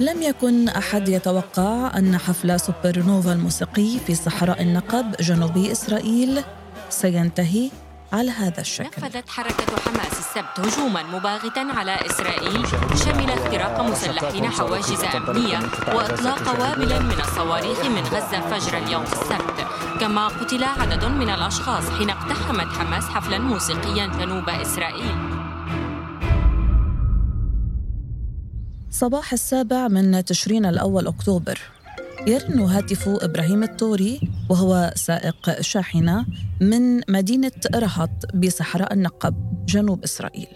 لم يكن أحد يتوقع أن حفل سوبر نوفا الموسيقي في صحراء النقب جنوبي إسرائيل سينتهي على هذا الشكل. نفذت حركة حماس السبت هجوما مباغتا على إسرائيل شمل اختراق مسلحين حواجز أمنية وإطلاق وابل من الصواريخ من غزة فجر اليوم السبت. كما قتل عدد من الأشخاص حين اقتحمت حماس حفلا موسيقيا جنوب إسرائيل. صباح السابع من تشرين الأول أكتوبر. يرن هاتف إبراهيم التوري وهو سائق شاحنة من مدينة رهط بصحراء النقب جنوب إسرائيل.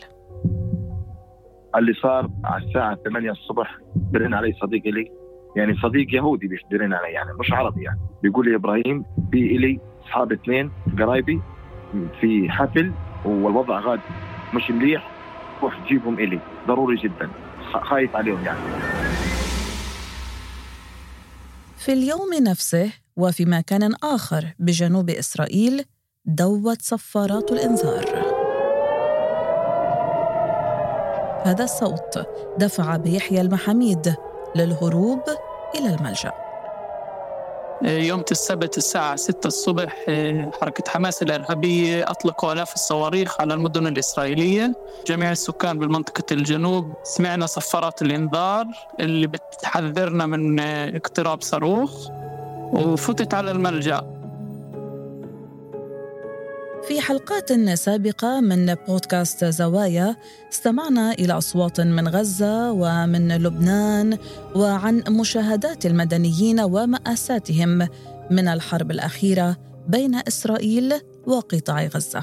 اللي صار على الساعة 8 الصبح بيرن علي صديقي لي يعني صديق يهودي بيرن علي يعني مش عربي يعني. بيقول لي إبراهيم في إلي أصحاب اثنين قرايبي في حفل والوضع غاد مش مليح روح جيبهم إلي. ضروري جدا. خايف عليهم يعني. في اليوم نفسه وفي مكان آخر بجنوب إسرائيل دوت صفارات الإنذار. هذا الصوت دفع بيحيى المحاميد للهروب إلى الملجأ. يوم السبت الساعة 6 الصبح حركة حماس الإرهابية أطلقوا آلاف الصواريخ على المدن الإسرائيلية. جميع السكان بالمنطقة الجنوب سمعنا صفارات الإنذار اللي بتحذرنا من اقتراب صاروخ وفتت على الملجأ. في حلقات سابقة من بودكاست زوايا استمعنا إلى أصوات من غزة ومن لبنان وعن مشاهدات المدنيين ومآساتهم من الحرب الأخيرة بين إسرائيل وقطاع غزة.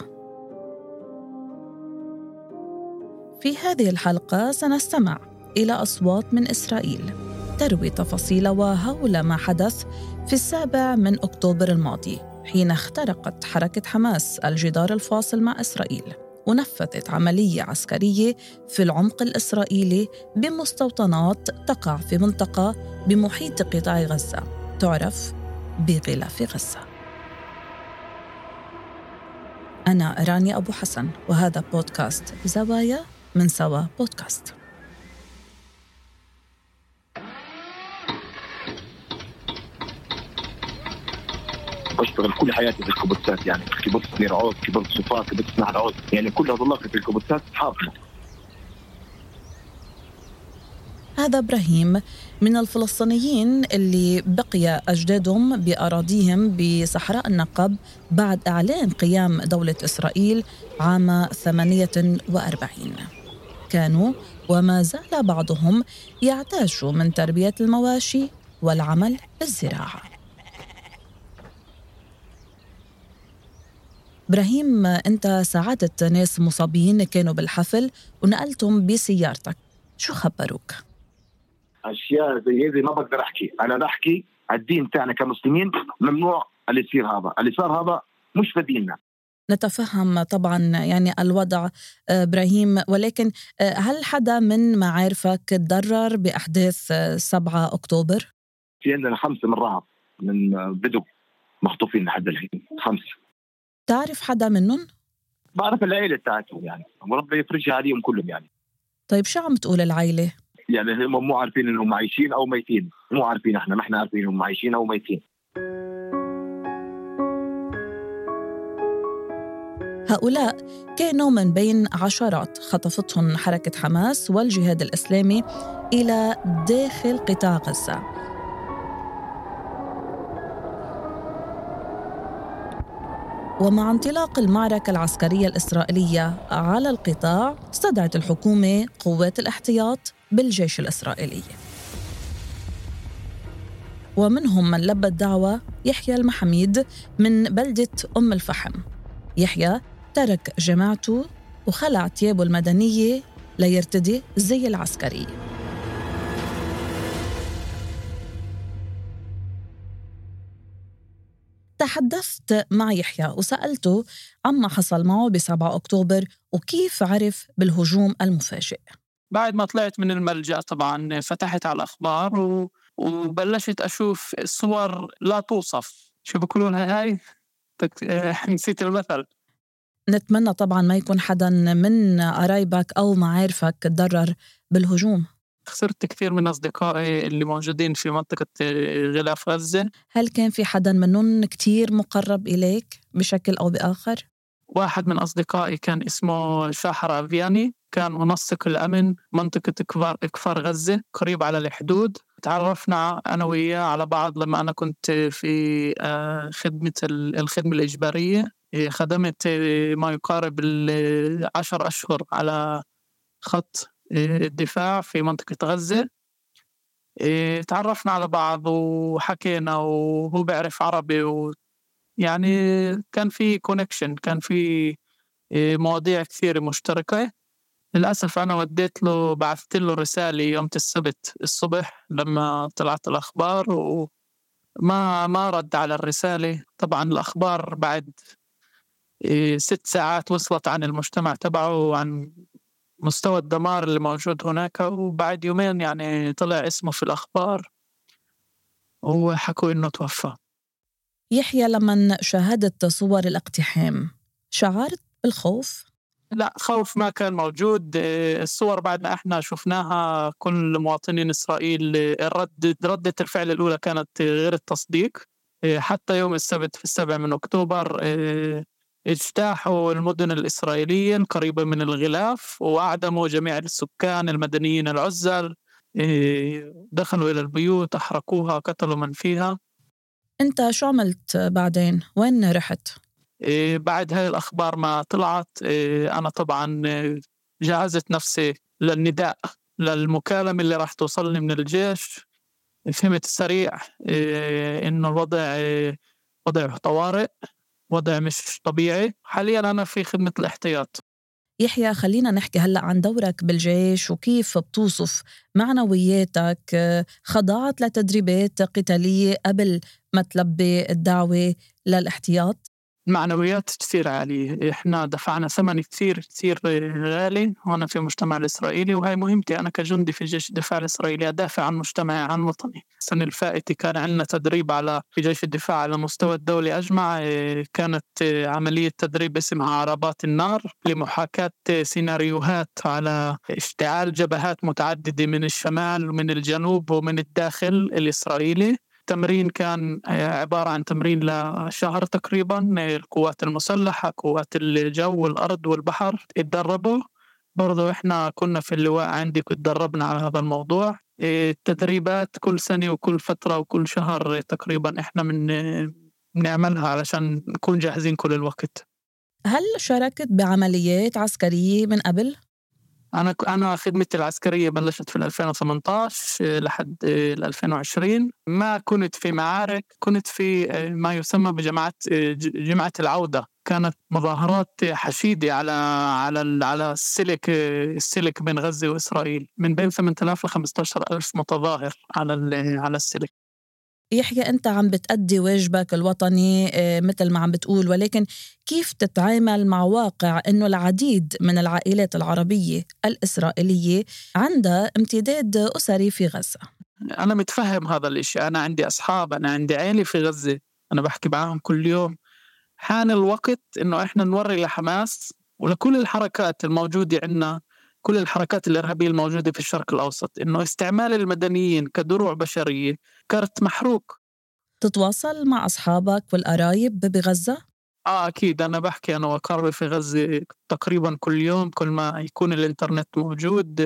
في هذه الحلقة سنستمع إلى أصوات من إسرائيل تروي تفاصيل وهول ما حدث في السابع من أكتوبر الماضي حين اخترقت حركة حماس الجدار الفاصل مع إسرائيل. ونفذت عملية عسكرية في العمق الإسرائيلي بمستوطنات تقع في منطقة بمحيط قطاع غزة. تعرف بغلاف غزة. أنا رانيا أبو حسن وهذا بودكاست زوايا من سوا بودكاست. بشتغل كل حياتي في الكبوتات يعني كيبوتس نير عوز كيبوتس صفار كيبوتس نير عوز يعني كل هذول في الكبوتات اصحاب هذا إبراهيم من الفلسطينيين اللي بقي أجدادهم بأراضيهم بصحراء النقب بعد إعلان قيام دولة إسرائيل عام 48 كانوا وما زال بعضهم يعتاش من تربية المواشي والعمل بالزراعه إبراهيم أنت ساعدت ناس مصابين كانوا بالحفل ونقلتهم بسيارتك. شو خبروك؟ أشياء زي هذه ما بقدر أحكي. أنا بحكي الدين تاعنا كمسلمين ممنوع اللي يصير هذا. اللي صار هذا مش في ديننا. نتفهم طبعا يعني الوضع إبراهيم ولكن هل حدا من معارفك تضرر بأحداث 7 أكتوبر؟ في عندنا خمسة من رهب من بدو مخطوفين لحد الحين. خمسة. تعرف حدا منهم؟ بعرف العيلة بتاعتهم يعني. وربي يفرجها عليهم كلهم يعني. طيب شو عم تقول العيلة؟ يعني هم مو عارفين إنهم عايشين أو ميتين. مو عارفين إحنا ما إحنا عارفين إنهم عايشين أو ميتين. هؤلاء كانوا من بين عشرات خطفتهم حركة حماس والجهاد الإسلامي إلى داخل قطاع غزة. ومع انطلاق المعركة العسكرية الإسرائيلية على القطاع استدعت الحكومة قوات الاحتياط بالجيش الإسرائيلي. ومنهم من لبى الدعوة يحيى المحميد من بلدة أم الفحم. يحيى ترك جماعته وخلع ثيابه المدنية ليرتدي زي العسكري. تحدثت مع يحيى وسألته عما حصل معه ب 7 أكتوبر وكيف عرف بالهجوم المفاجئ. بعد ما طلعت من الملجأ طبعا فتحت على الأخبار و... وبلشت أشوف صور لا توصف. شو بيقولون هاي؟ نسيت المثل. نتمنى طبعا ما يكون حدا من قرايبك أو معارفك تضرر بالهجوم. خسرت كثير من أصدقائي اللي موجودين في منطقة غلاف غزة. هل كان في حدا منهم كتير مقرب إليك بشكل أو بآخر؟ واحد من أصدقائي كان اسمه شاحر أفياني كان منسق الأمن منطقة كفار, كفار غزة قريب على الحدود. تعرفنا أنا وياه على بعض لما أنا كنت في آه، خدمة الخدمة الإجبارية. خدمت ما يقارب العشر أشهر على خط الدفاع في منطقة غزة. تعرفنا على بعض وحكينا وهو بيعرف عربي و يعني كان في كونكشن كان في مواضيع كثيرة مشتركة. للأسف أنا وديت له بعثت له رسالة يوم السبت الصبح لما طلعت الأخبار وما ما رد على الرسالة. طبعا الأخبار بعد ست ساعات وصلت عن المجتمع تبعه وعن مستوى الدمار اللي موجود هناك وبعد يومين يعني طلع اسمه في الأخبار وحكوا إنه توفى. يحيى لما شاهدت صور الاقتحام. شعرت بالخوف؟ لا خوف ما كان موجود. الصور بعد ما إحنا شفناها كل مواطنين إسرائيل الرد ردة الفعل الأولى كانت غير التصديق. حتى يوم السبت في السابع من أكتوبر اجتاحوا المدن الإسرائيلية القريبة من الغلاف وأعدموا جميع السكان المدنيين العزل إيه، دخلوا إلى البيوت أحرقوها قتلوا من فيها أنت شو عملت بعدين؟ وين رحت؟ إيه، بعد هاي الأخبار ما طلعت إيه، أنا طبعا جهزت نفسي للنداء للمكالمة اللي راح توصلني من الجيش فهمت سريع إنه الوضع وضع طوارئ وضع مش طبيعي. حاليا أنا في خدمة الاحتياط. يحيى خلينا نحكي هلأ عن دورك بالجيش وكيف بتوصف معنوياتك خضعت لتدريبات قتالية قبل ما تلبي الدعوة للاحتياط؟ المعنويات كثير عالية. إحنا دفعنا ثمن كثير كثير غالي هنا في المجتمع الإسرائيلي وهي مهمتي أنا كجندي في جيش الدفاع الإسرائيلي أدافع عن مجتمعي عن وطني. السنة الفائتة كان عندنا تدريب على في جيش الدفاع على مستوى الدولي أجمع كانت عملية تدريب اسمها عربات النار لمحاكاة سيناريوهات على اشتعال جبهات متعددة من الشمال ومن الجنوب ومن الداخل الإسرائيلي. التمرين كان آه، عبارة عن تمرين لشهر تقريبا القوات المسلحة قوات الجو والأرض والبحر اتدربوا برضو إحنا كنا في اللواء عندي كنت دربنا على هذا الموضوع. التدريبات كل سنة وكل فترة وكل شهر تقريبا إحنا من بنعملها علشان نكون جاهزين كل الوقت. هل شاركت بعمليات عسكرية من قبل؟ أنا أنا خدمتي العسكرية بلشت في 2018 آه، لحد 2020 ما كنت في معارك كنت في آه، ما يسمى بجماعه آه، جمعة العودة. كانت مظاهرات حشيدة على على على السلك السلك بين غزة وإسرائيل. من بين 8000 ل 15000 متظاهر على على السلك. يحيى أنت عم بتأدي واجبك الوطني آه، مثل ما عم بتقول ولكن كيف تتعامل مع واقع إنه العديد من العائلات العربية الإسرائيلية عندها امتداد أسري في غزة؟ أنا متفهم هذا الشيء أنا عندي أصحاب أنا عندي عائله في غزة. أنا بحكي معاهم كل يوم. حان الوقت إنه إحنا نوري لحماس ولكل الحركات الموجودة عندنا كل الحركات الإرهابية الموجودة في الشرق الأوسط إنه استعمال المدنيين كدروع بشرية كرت محروق. تتواصل مع أصحابك والقرايب بغزة؟ آه أكيد. أنا بحكي أنا واقاربي في غزة تقريبا كل يوم كل ما يكون الإنترنت موجود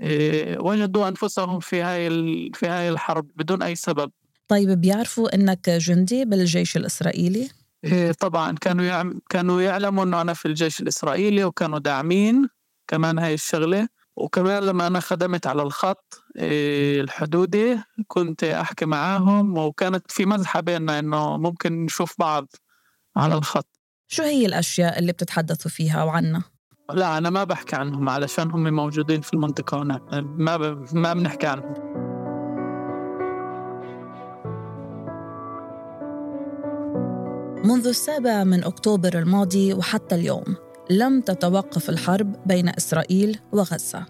إيه وجدوا أنفسهم في هاي في هاي الحرب بدون أي سبب. طيب بيعرفوا إنك جندي بالجيش الإسرائيلي؟ إيه طبعا. كانوا يعم كانوا يعلموا إنه أنا في الجيش الإسرائيلي وكانوا داعمين. كمان هاي الشغلة. وكمان لما أنا خدمت على الخط إيه، الحدودي كنت أحكي معاهم وكانت في مزحة بيننا إنه ممكن نشوف بعض على الخط. شو هي الأشياء اللي بتتحدثوا فيها وعنها؟ لا أنا ما بحكي عنهم علشان هم موجودين في المنطقة هناك ما ب... ما بنحكي عنهم. منذ السابع من أكتوبر الماضي وحتى اليوم لم تتوقف الحرب بين إسرائيل وغزة.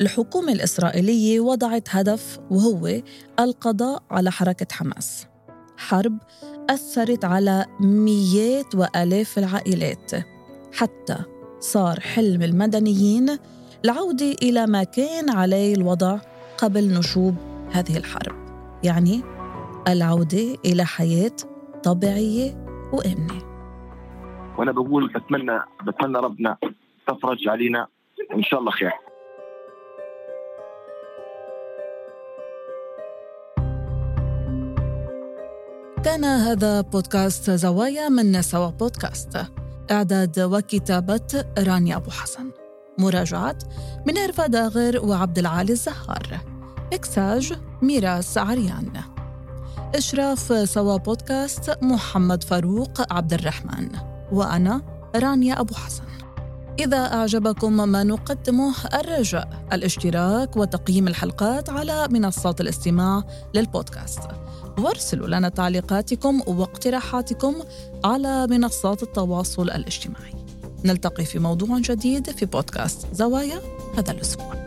الحكومة الإسرائيلية وضعت هدف وهو القضاء على حركة حماس. حرب أثرت على مئات وآلاف العائلات. حتى صار حلم المدنيين العودة إلى ما كان عليه الوضع قبل نشوب هذه الحرب يعني العودة إلى حياة طبيعية وآمنة وأنا بقول بتمنى بتمنى ربنا تفرج علينا وإن شاء الله خير. كان هذا بودكاست زوايا من سوا بودكاست. إعداد وكتابة رانيا أبو حسن. مراجعة منيرفا داغر وعبد العالي الزهار. إكساج ميراس عريان. إشراف سوا بودكاست محمد فاروق عبد الرحمن. وأنا رانيا أبو حسن. إذا أعجبكم ما نقدمه الرجاء الاشتراك وتقييم الحلقات على منصات الاستماع للبودكاست. وارسلوا لنا تعليقاتكم واقتراحاتكم على منصات التواصل الاجتماعي. نلتقي في موضوع جديد في بودكاست زوايا هذا الأسبوع.